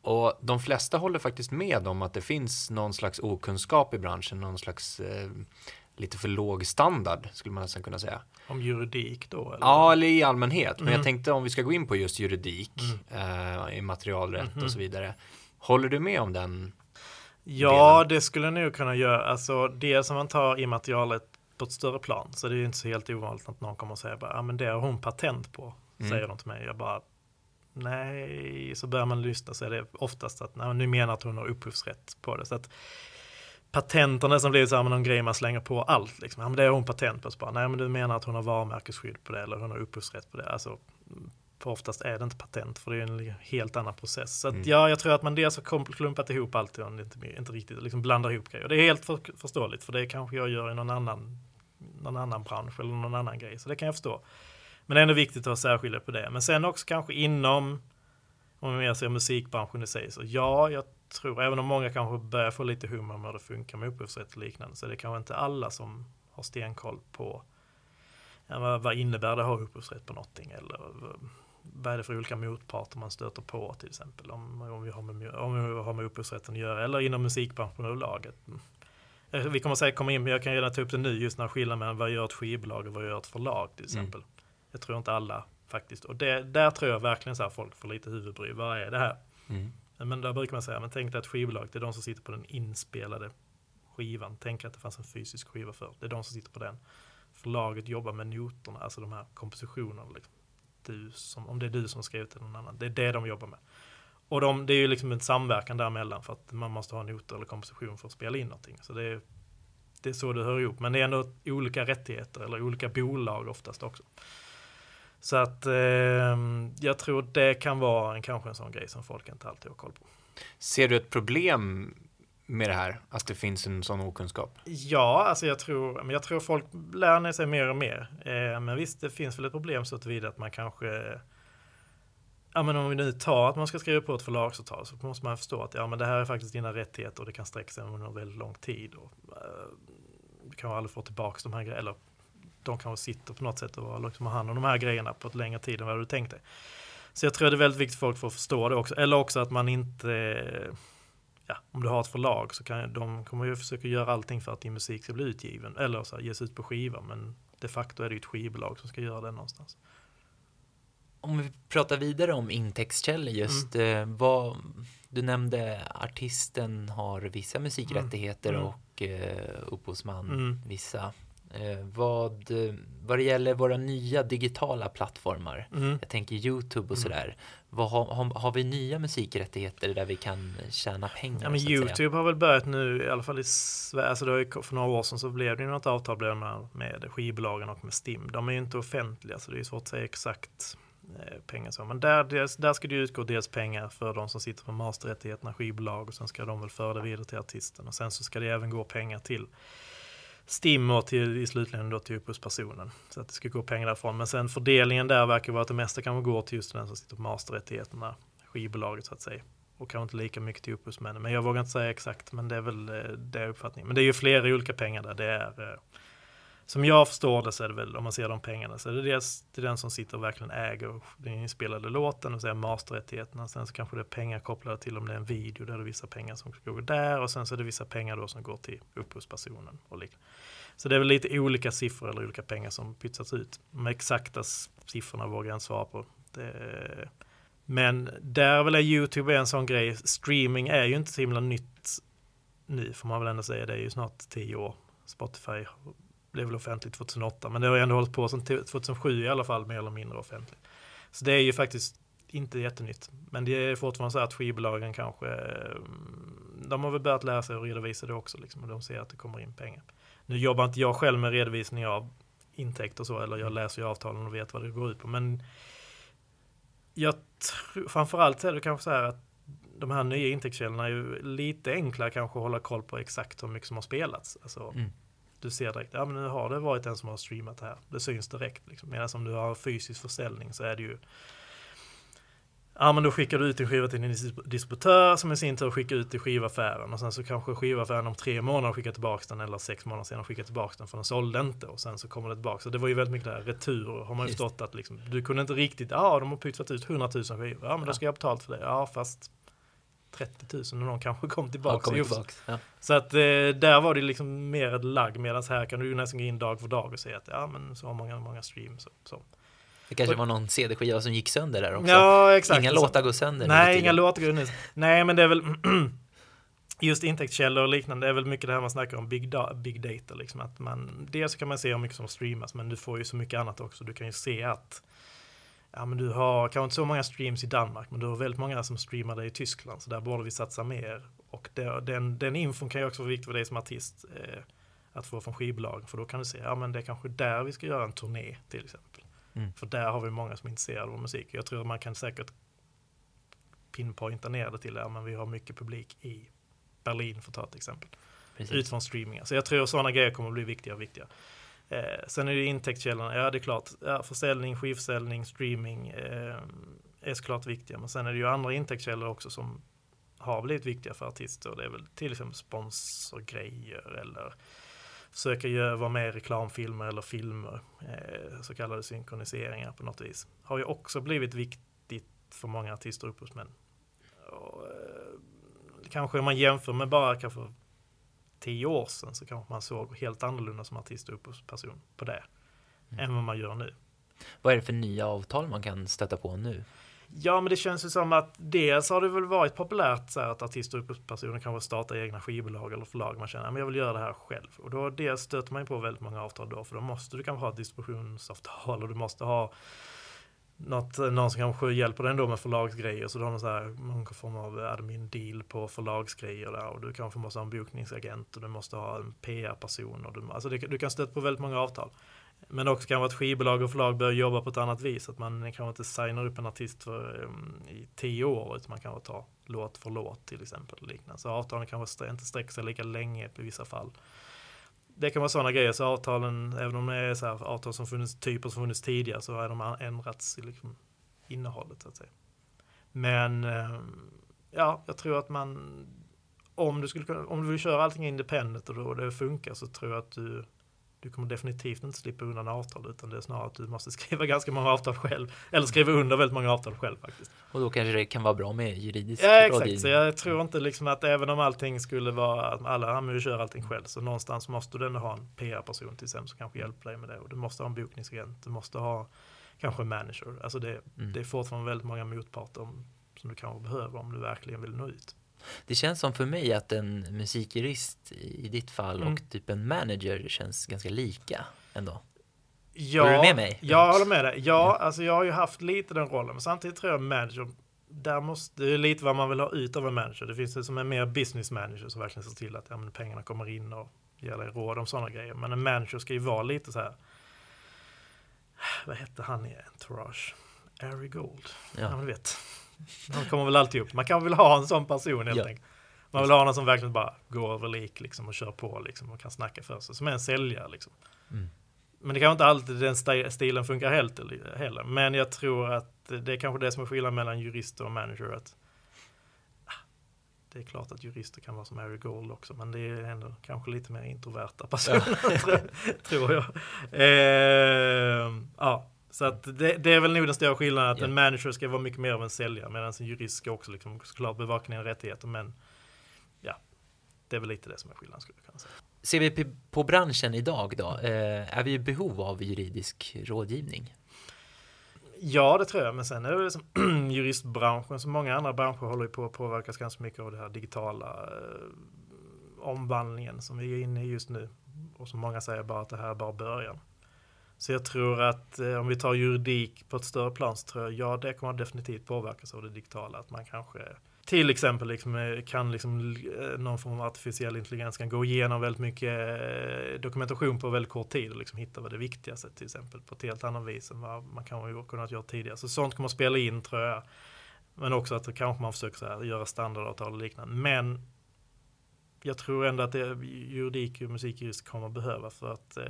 Och de flesta håller faktiskt med om att det finns någon slags okunskap i branschen, någon slags eh, lite för låg standard skulle man nästan kunna säga. Om juridik då? Eller? Ja, eller i allmänhet. Men mm. jag tänkte om vi ska gå in på just juridik, mm. eh, immaterialrätt och mhm. så vidare. Håller du med om den Ja, delen. det skulle nog kunna göra. Alltså det som man tar immaterialet på ett större plan. Så det är inte så helt ovanligt att någon kommer och säger bara, ja men det har hon patent på. Mm. Säger de till mig. Jag bara, nej. Så börjar man lyssna så är det oftast att, nej, nu menar att hon har upphovsrätt på det. Så att patenten som blir så här med någon grej man slänger på allt. Liksom. Ja, men det har hon patent på. Så bara, nej men du menar att hon har varumärkesskydd på det eller hon har upphovsrätt på det. Alltså för oftast är det inte patent för det är en helt annan process. Så att, mm. ja, jag tror att man dels har klumpat ihop allt och inte, inte riktigt liksom blandar ihop grejer. Det är helt för, förståeligt för det kanske jag gör i någon annan, någon annan bransch eller någon annan grej. Så det kan jag förstå. Men det är ändå viktigt att särskilja på det. Men sen också kanske inom, om vi mer ser musikbranschen i sig, så ja, jag tror, även om många kanske börjar få lite hum om hur det funkar med upphovsrätt och liknande, så det är kanske inte alla som har stenkoll på ja, vad, vad innebär det att ha upphovsrätt på någonting eller vad är det för olika motparter man stöter på till exempel om, om, vi, har med, om vi har med upphovsrätten att göra eller inom musikbranschen överlag. Eh, vi kommer säkert komma in, men jag kan gärna ta upp det nu just när skillnaden mellan vad gör ett skivbolag och vad gör ett förlag till mm. exempel. Mm. Jag tror inte alla faktiskt, och det, där tror jag verkligen så här folk får lite huvudbry. Vad är det här? Mm. Men där brukar man säga, men tänk dig att skivbolag, det är de som sitter på den inspelade skivan. Tänk att det fanns en fysisk skiva för. Det är de som sitter på den. Förlaget jobbar med noterna, alltså de här kompositionerna. Liksom du som, om det är du som skrivit det någon annan. Det är det de jobbar med. Och de, det är ju liksom en samverkan däremellan för att man måste ha noter eller komposition för att spela in någonting. Så det är, det är så det hör ihop. Men det är ändå olika rättigheter eller olika bolag oftast också. Så att eh, jag tror det kan vara en, kanske en sån grej som folk inte alltid har koll på. Ser du ett problem med det här? Att det finns en sån okunskap? Ja, alltså jag tror, men jag tror folk lär sig mer och mer. Eh, men visst, det finns väl ett problem så tillvida att man kanske Ja men om vi nu tar att man ska skriva på ett förlagsavtal så måste man förstå att ja men det här är faktiskt dina rättigheter och det kan sträcka sig under väldigt lång tid. Och, eh, du kan aldrig få tillbaka de här grejerna. Eller de kanske sitter på något sätt och liksom har hand om de här grejerna på ett längre tid än vad du tänkt dig. Så jag tror det är väldigt viktigt för folk att förstå det också. Eller också att man inte ja, om du har ett förlag så kan de kommer ju försöka göra allting för att din musik ska bli utgiven eller så här, ges ut på skiva men de facto är det ju ett skivbolag som ska göra det någonstans. Om vi pratar vidare om intäktskällor just, mm. eh, vad, Du nämnde artisten har vissa musikrättigheter Mm. och eh, upphovsman Mm. vissa. Eh, vad, vad det gäller våra nya digitala plattformar, Mm. jag tänker YouTube och Mm. sådär. Vad har, har, vi nya musikrättigheter där vi kan tjäna pengar? Ja, men säga? Youtube har väl börjat nu, i alla fall i Sverige, alltså det har ju, för några år sedan så blev det ju något avtal med, med skivbolagen och med STIM. De är ju inte offentliga så det är svårt att säga exakt eh, pengar så. Men där, dels, där ska det utgå dels pengar för de som sitter på masterrättigheterna, skivbolag och sen ska de väl föra det vidare till artisten och sen så ska det även gå pengar till Stimmer till, i slutligen då till upphovspersonen. Så att det ska gå pengar därifrån. Men sen fördelningen där verkar vara att det mesta kan gå till just den som sitter på masterrättigheterna, skivbolaget så att säga och kanske inte lika mycket till upphovsmännen. Men jag vågar inte säga exakt, men det är väl eh, det är uppfattningen. Men det är ju flera olika pengar där. Det är, eh, som jag förstår det så är det väl, om man ser de pengarna, så är det dels till den som sitter och verkligen äger den inspelade låten, och säga masterrättigheterna. Sen så kanske det är pengar kopplade till om det är en video, där är det vissa pengar som ska gå där och sen så är det vissa pengar då som går till upphovspersonen och liknande. Så det är väl lite olika siffror eller olika pengar som pytsats ut. De exakta siffrorna vågar jag inte svara på. Det, men där väl är YouTube en sån grej. Streaming är ju inte så himla nytt nu får man väl ändå säga. Det är ju snart tio år. Spotify blev väl offentligt 2008 men det har ändå hållit på sedan 2007 i alla fall mer eller mindre offentligt. Så det är ju faktiskt inte jättenytt. Men det är fortfarande så att skivbolagen kanske mm, de har väl börjat lära sig att redovisa det också liksom, och de ser att det kommer in pengar. Nu jobbar inte jag själv med redovisning av intäkter och så eller jag läser ju avtalen och vet vad det går ut på men jag tror framförallt är det kanske så här att de här nya intäktskällorna är ju lite enklare kanske att hålla koll på exakt hur mycket som har spelats. Alltså, Mm. Du ser direkt, ja men nu har det varit en som har streamat det här. Det syns direkt. Liksom. Medan om du har fysisk försäljning så är det ju Ja men då skickar du ut din skiva till din dis- distributör som i sin tur skickar ut till skivaffären och sen så kanske skivaffären om tre månader skickar tillbaka den eller sex månader senare skickar tillbaka den för den sålde inte och sen så kommer det tillbaka. Så det var ju väldigt mycket där retur har man ju förstått att liksom, du kunde inte riktigt, ja de har pytsat ut 100 000 skivor, ja men då Ja. ska jag ha betalt för det, ja fast 30 000 och någon kanske kom Ja, tillbaka. Jo, tillbaks. Ja. så att eh, där var det liksom mer ett lagg medan här kan du nästan gå in dag för dag och säga att ja men så många, många streams. och Så. Det kanske Och- var någon CD-skiva som gick sönder där också. Ja exakt. Inga så- låtar går sönder. Nej, inga låtar går ner. Nej, men det är väl [CLEARS THROAT] just intäktskällor och liknande. Det är väl mycket det här man snackar om big, da- big data. Liksom, att man, dels så kan man se hur mycket som streamas, men du får ju så mycket annat också. Du kan ju se att ja, men du har kanske inte så många streams i Danmark, men du har väldigt många som streamar det i Tyskland, så där borde vi satsa mer. Och det, den, den infon kan ju också vara viktig för dig som artist eh, att få från skivbolag, för då kan du se, ja men det är kanske där vi ska göra en turné till exempel. Mm. För där har vi många som är intresserade av vår musik. Jag tror att man kan säkert pinpointa ner det till, ja men vi har mycket publik i Berlin för att ta ett exempel. Precis. Utifrån streamingar. Så jag tror sådana grejer kommer att bli viktiga och viktiga. Eh, sen är det intäktskällorna, ja det är klart, ja, försäljning, skivförsäljning, streaming eh, är såklart viktiga. Men sen är det ju andra intäktskällor också som har blivit viktiga för artister. Det är väl till exempel sponsorgrejer eller försöka göra, vara med i reklamfilmer eller filmer. Eh, så kallade synkroniseringar på något vis. Har ju också blivit viktigt för många artister och upphovsmän. Och, eh, kanske om man jämför med bara kanske tio år sedan så kanske man såg helt annorlunda som artist och upphovsperson på det. Mm. Än vad man gör nu. Vad är det för nya avtal man kan stöta på nu? Ja, men det känns ju som att dels har det väl varit populärt så här, att artister och upphovspersoner kanske startar egna skivbolag eller förlag. Man känner att jag vill göra det här själv. Och då dels stöter man ju på väldigt många avtal då, för då måste du kanske ha ett distributionsavtal och du måste ha något, någon som kanske hjälper dig ändå med förlagsgrejer. Så du har någon, så här, någon form av admin deal på förlagsgrejer där. Och du kanske måste ha en bokningsagent och du måste ha en PR-person. Och du, alltså det, du kan stöta på väldigt många avtal. Men också kan vara att skivbolag och förlag börjar jobba på ett annat vis. Att man kanske inte signar upp en artist för, um, i tio år utan man kan ta låt för låt till exempel. Och liknande. Så avtalen kanske inte sträcker sig lika länge i vissa fall. Det kan vara sådana grejer. Så avtalen, även om det är så här, avtal som funnits, typer som funnits tidigare så har de ändrats i liksom, innehållet så att säga. Men ehm, ja, jag tror att man om du, skulle, om du vill köra allting independent och det funkar så tror jag att du du kommer definitivt inte slippa undan avtal utan det är snarare att du måste [LAUGHS] skriva ganska många avtal själv. Eller skriva under väldigt många avtal själv faktiskt. Och då kanske det kan vara bra med juridisk Ja exakt, rådgivning. så jag tror inte liksom att även om allting skulle vara att alla, ja men vi kör allting själv. Så någonstans måste du ändå ha en PR-person till exempel som kanske hjälper dig med det. Och du måste ha en bokningsagent, du måste ha kanske en manager. Alltså det, Mm. det är fortfarande väldigt många motparter som du kanske behöver om du verkligen vill nå ut. Det känns som för mig att en musikjurist i ditt fall Mm. och typ en manager känns ganska lika ändå. Ja, Håller du med mig? Jag håller med dig. Ja, alltså jag har ju haft lite den rollen, men samtidigt tror jag manager, där måste, det är lite vad man vill ha ut av en manager. Det finns det som är mer business manager som verkligen ser till att ja, pengarna kommer in och ger dig råd om sådana grejer. Men en manager ska ju vara lite så här, vad hette han i Entourage? Ari Gold. Ja, Ja. men du vet. Han kommer väl alltid upp. Man kan väl ha en sån person helt Ja. enkelt. Man vill ha någon som verkligen bara går över lik liksom och kör på liksom och kan snacka för sig. Som är en säljare liksom. Mm. Men det kanske inte alltid den sti- stilen funkar helt heller. Men jag tror att det är kanske det som är skillnaden mellan jurister och manager. Att, ah, det är klart att jurister kan vara som Harry Gold också, men det är ändå kanske lite mer introverta personer, tror, [LAUGHS] tror jag. Eh, ja, så att det, det är väl nog den stora skillnaden, att Ja. en manager ska vara mycket mer av en säljare, medan en jurist ska också liksom, såklart bevaka dina rättigheter, men ja, det är väl lite det som är skillnaden skulle jag kunna säga. Ser vi på branschen idag då, eh, är vi i behov av juridisk rådgivning? Ja, det tror jag. Men sen är det väl som [CLEARS THROAT] juristbranschen, som många andra branscher håller på att påverkas ganska mycket av det här digitala eh, omvandlingen som vi är inne i just nu. Och som många säger bara att det här är bara början. Så jag tror att eh, om vi tar juridik på ett större plan så tror jag, ja det kommer definitivt påverkas av det digitala. Att man kanske till exempel liksom, eh, kan liksom, eh, någon form av artificiell intelligens kan gå igenom väldigt mycket eh, dokumentation på väldigt kort tid och liksom hitta vad det viktigaste till exempel på ett helt annat vis än vad man kan ha kunnat göra tidigare. Så sånt kommer att spela in tror jag. Men också att kanske man försöker så här, göra standardavtal och liknande. Men jag tror ändå att det, juridik och musikjurist kommer att behöva för att eh,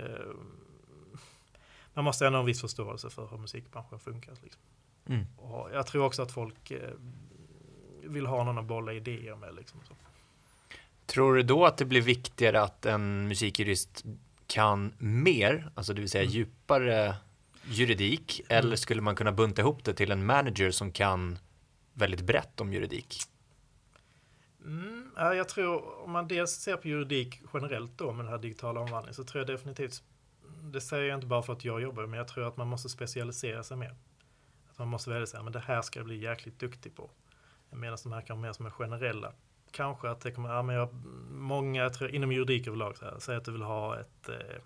man måste ändå ha en viss förståelse för hur musikbranschen funkar. Liksom. Mm. Och jag tror också att folk eh, vill ha någon att bolla idéer med. Liksom. Tror du då att det blir viktigare att en musikjurist kan mer, alltså det vill säga Mm. djupare juridik, Mm. eller skulle man kunna bunta ihop det till en manager som kan väldigt brett om juridik? Mm, ja, jag tror, om man dels ser på juridik generellt då med den här digitala omvandlingen, så tror jag definitivt, det säger jag inte bara för att jag jobbar, men jag tror att man måste specialisera sig mer. Att man måste välja sig, men det här ska jag bli jäkligt duktig på. Medan de här kan vara mer som är generella. Kanske att det kommer, ja, men jag, många, tror, inom juridik överlag, säger säg att du vill ha ett eh,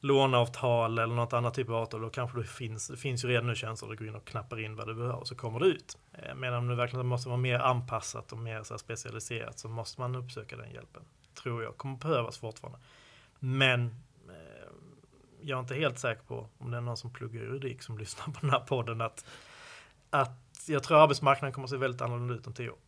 låneavtal eller något annat typ av avtal, då kanske det finns, det finns ju redan nu tjänster du går in och knappar in vad du behöver och så kommer det ut. Eh, Men om det verkligen måste vara mer anpassat och mer så här specialiserat så måste man uppsöka den hjälpen. Tror jag kommer behövas fortfarande. Men jag är inte helt säker på om det är någon som pluggar juridik som [LAUGHS] lyssnar på den här podden att, att jag tror arbetsmarknaden kommer att se väldigt annorlunda ut om tio år.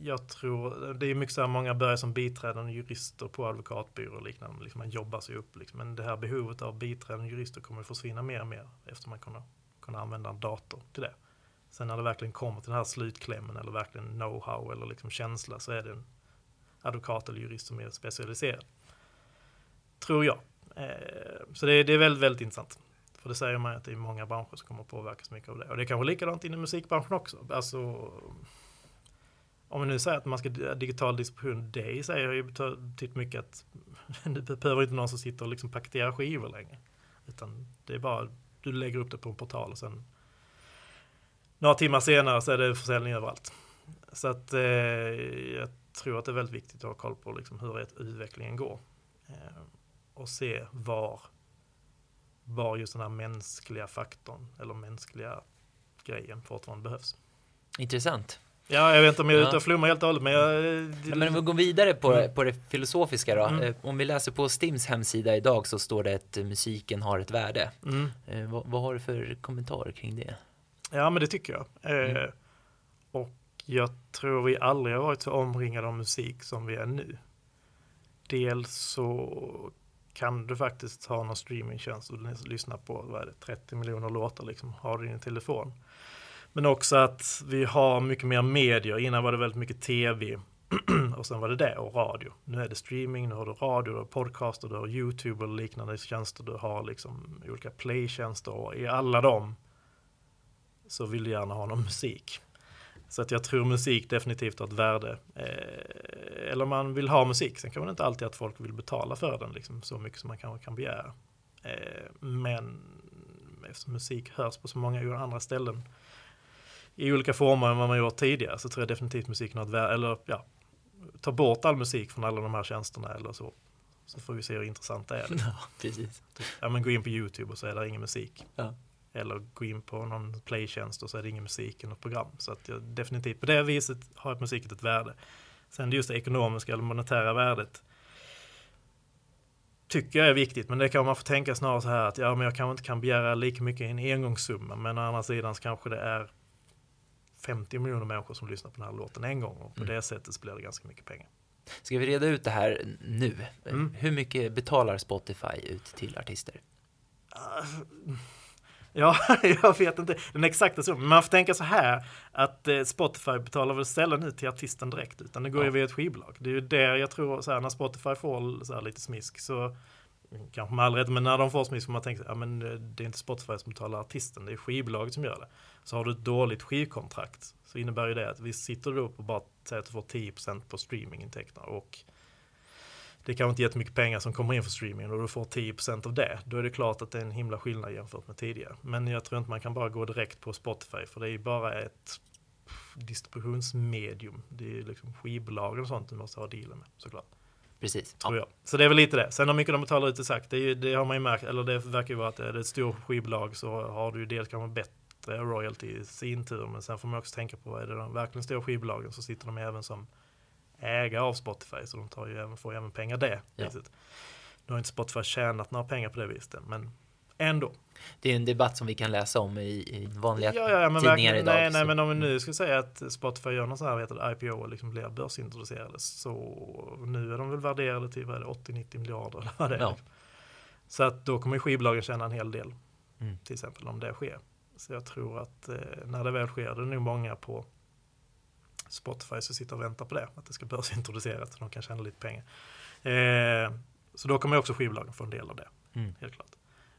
Jag tror, det är mycket så här, många börjar som biträdande jurister på advokatbyråer och liknande. Liksom man jobbar sig upp. Liksom. Men det här behovet av biträdande jurister kommer att försvinna mer och mer efter man kommer kunna använda en dator till det. Sen när det verkligen kommer till den här slutklämmen eller verkligen know-how eller liksom känsla så är det en advokat eller jurist som är specialiserad. Tror jag. Eh, så det är, det är väldigt, väldigt intressant. För det säger man att det är många branscher som kommer att påverkas mycket av det. Och det är kanske likadant inom musikbranschen också. Alltså, om vi nu säger att man ska digital distribution, det i sig har ju betytt mycket att [LAUGHS] du behöver inte någon som sitter och liksom paketerar skivor längre. Utan det är bara, du lägger upp det på en portal och sen några timmar senare så är det försäljning överallt. Så att eh, jag tror att det är väldigt viktigt att ha koll på liksom hur utvecklingen går. Eh, och se var, var just den här mänskliga faktorn eller mänskliga grejen fortfarande behövs. Intressant. Ja, jag vet inte om jag är ute och flummar helt och hållet, men jag... Ja, men om vi går vidare på, Mm. på det filosofiska då. Mm. Eh, Om vi läser på Stims hemsida idag så står det att eh, musiken har ett värde. Mm. Eh, vad, vad har du för kommentarer kring det? Ja, men det tycker jag. Eh, Mm. och jag tror vi aldrig har varit så omringade av musik som vi är nu. Dels så kan du faktiskt ha någon streamingtjänst och lyssna på vad är det, 30 miljoner låtar, liksom, har du din telefon. Men också att vi har mycket mer medier. Innan var det väldigt mycket tv [CLEARS THROAT] och sen var det det och radio. Nu är det streaming, nu har du radio, du har podcaster, du har YouTube och liknande tjänster. Du har liksom olika playtjänster och i alla dem så vill du gärna ha någon musik. Så att jag tror musik definitivt har ett värde. Eh, eller man vill ha musik. Sen kan man inte alltid att folk vill betala för den liksom, så mycket som man kanske kan begära. Eh, men eftersom musik hörs på så många andra ställen i olika former än vad man gjort tidigare så tror jag definitivt musiken har ett värde, eller ja, ta bort all musik från alla de här tjänsterna eller så. Så får vi se hur intressant det är. [LAUGHS] Ja, precis. Ja, men gå in på YouTube och så är det ingen musik. Ja. Eller gå in på någon playtjänst och så är det ingen musik i något program. Så att jag definitivt på det viset har musiken ett värde. Sen just det ekonomiska eller monetära värdet tycker jag är viktigt, men det kan man få tänka snarare så här att ja, men jag kanske inte kan begära lika mycket i en engångssumma, men å andra sidan så kanske det är 50 miljoner människor som lyssnar på den här låten en gång och på Mm. det sättet så blir det ganska mycket pengar. Ska vi reda ut det här nu? Mm. Hur mycket betalar Spotify ut till artister? Ja, [LAUGHS] jag vet inte den exakta summan. Men man får tänka så här att eh, Spotify betalar väl sällan ut till artisten direkt utan det går ju Ja. via ett skivbolag. Det är ju där jag tror så här när Spotify får så här lite smisk så kanske med all rätt, men när de får smisk får man tänka ja men eh, det är inte Spotify som betalar artisten, det är skivbolaget som gör det. Så har du ett dåligt skivkontrakt så innebär ju det att vi sitter du upp och bara säger att du får 10% på streamingintäkterna och det kanske inte jättemycket pengar som kommer in för streamingen och du får 10% av det. Då är det klart att det är en himla skillnad jämfört med tidigare. Men jag tror inte man kan bara gå direkt på Spotify för det är ju bara ett distributionsmedium. Det är ju liksom skivbolagen och sånt du måste ha dealen med såklart. Precis. Tror jag. Så det är väl lite det. Sen hur mycket de betalar ut exakt, det, är ju, det har man ju märkt, eller det verkar ju vara att är det ett stort skivbolag så har du ju dels kanske bättre royalty i sin tur. Men sen får man också tänka på, är det de verkligen stora skivbolagen så sitter de även som ägare av Spotify. Så de tar ju även, får ju även pengar det Ja. viset. Nu har inte Spotify tjänat några pengar på det viset men ändå. Det är en debatt som vi kan läsa om i, i vanliga Ja, ja, men tidningar idag. nej, nej, så- men om vi nu ska säga att Spotify gör någon sån här heter IPO och liksom blir börsintroducerade så nu är de väl värderade till vad är det, 80-90 miljarder eller vad det är. Ja. Så att då kommer skivbolagen tjäna en hel del Mm. till exempel om det sker. Så jag tror att eh, när det väl sker, det är nog många på Spotify som sitter och väntar på det, att det ska börsintroduceras så de kan tjäna lite pengar. Eh, så då kommer också skivbolagen få en del av det, Mm. helt klart.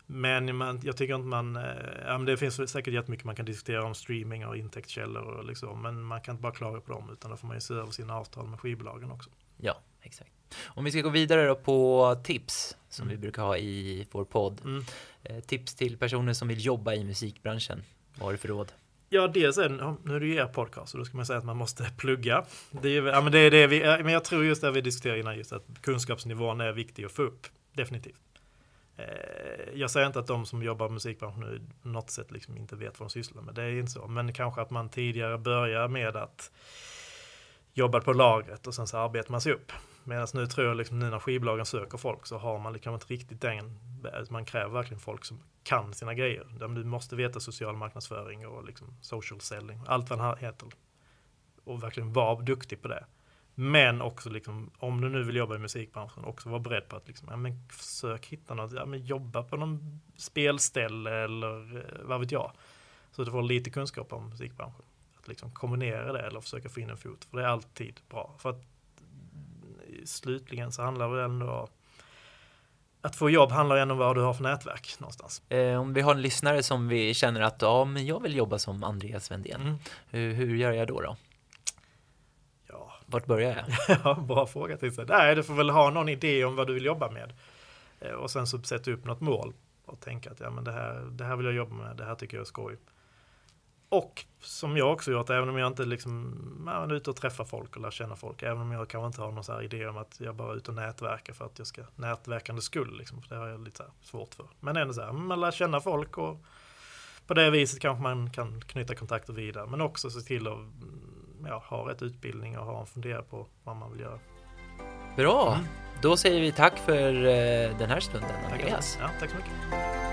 Men man, jag tycker inte man, eh, ja, men det finns säkert jättemycket man kan diskutera om streaming och intäktskällor och liksom, men man kan inte bara klaga på dem utan då får man ju se över sina avtal med skivbolagen också. Ja, exakt. Om vi ska gå vidare då på tips som Mm. vi brukar ha i vår podd. Mm. Eh, tips till personer som vill jobba i musikbranschen. Vad har du för råd? Ja, dels en, ja, nu är det ju er podcast och då ska man säga att man måste [LAUGHS] plugga. Det är, ja, men det är det vi, men jag tror just det vi diskuterade innan, just att kunskapsnivån är viktig att få upp. Definitivt. Eh, jag säger inte att de som jobbar i musikbranschen nu på något sätt liksom inte vet vad de sysslar med. Det är inte så. Men kanske att man tidigare börjar med att jobba på lagret och sen så arbetar man sig upp. Medan nu tror jag liksom nu när skivbolagen söker folk så har man liksom inte riktigt den, eh, man kräver verkligen folk som kan sina grejer. Du måste veta social marknadsföring och liksom social selling, allt vad det heter. Och verkligen vara duktig på det. Men också liksom, om du nu vill jobba i musikbranschen, också vara beredd på att liksom, ja, men försök hitta något, ja, men jobba på någon spelställe eller eh, vad vet jag. Så du får lite kunskap om musikbranschen. Att liksom kombinera det eller försöka få in en fot, för det är alltid bra. För att slutligen så handlar det ändå att få jobb handlar ändå om vad du har för nätverk någonstans. Eh, om vi har en lyssnare som vi känner att ja, men jag vill jobba som Andreas Wendén. Mm. Hur, hur gör jag då? då? Ja, Vart börjar jag? [LAUGHS] Ja, bra fråga till sig. Nej, du får väl ha någon idé om vad du vill jobba med. Eh, Och sen så sätta upp något mål och tänka att ja, men det, här, det här vill jag jobba med, det här tycker jag är skoj. Och som jag också gjort, även om jag inte liksom, är ute och träffar folk och lär känna folk, även om jag kanske inte har någon så här idé om att jag bara är ute och nätverkar för att jag ska nätverkande skull, liksom, för det har jag lite svårt för. Men ändå så här, man lär känna folk och på det viset kanske man kan knyta kontakter vidare, men också se till att mm, ja, ha rätt utbildning och ha en fundera på vad man vill göra. Bra, Mm. då säger vi tack för eh, den här stunden, Tack, Andreas. Ja, tack så mycket.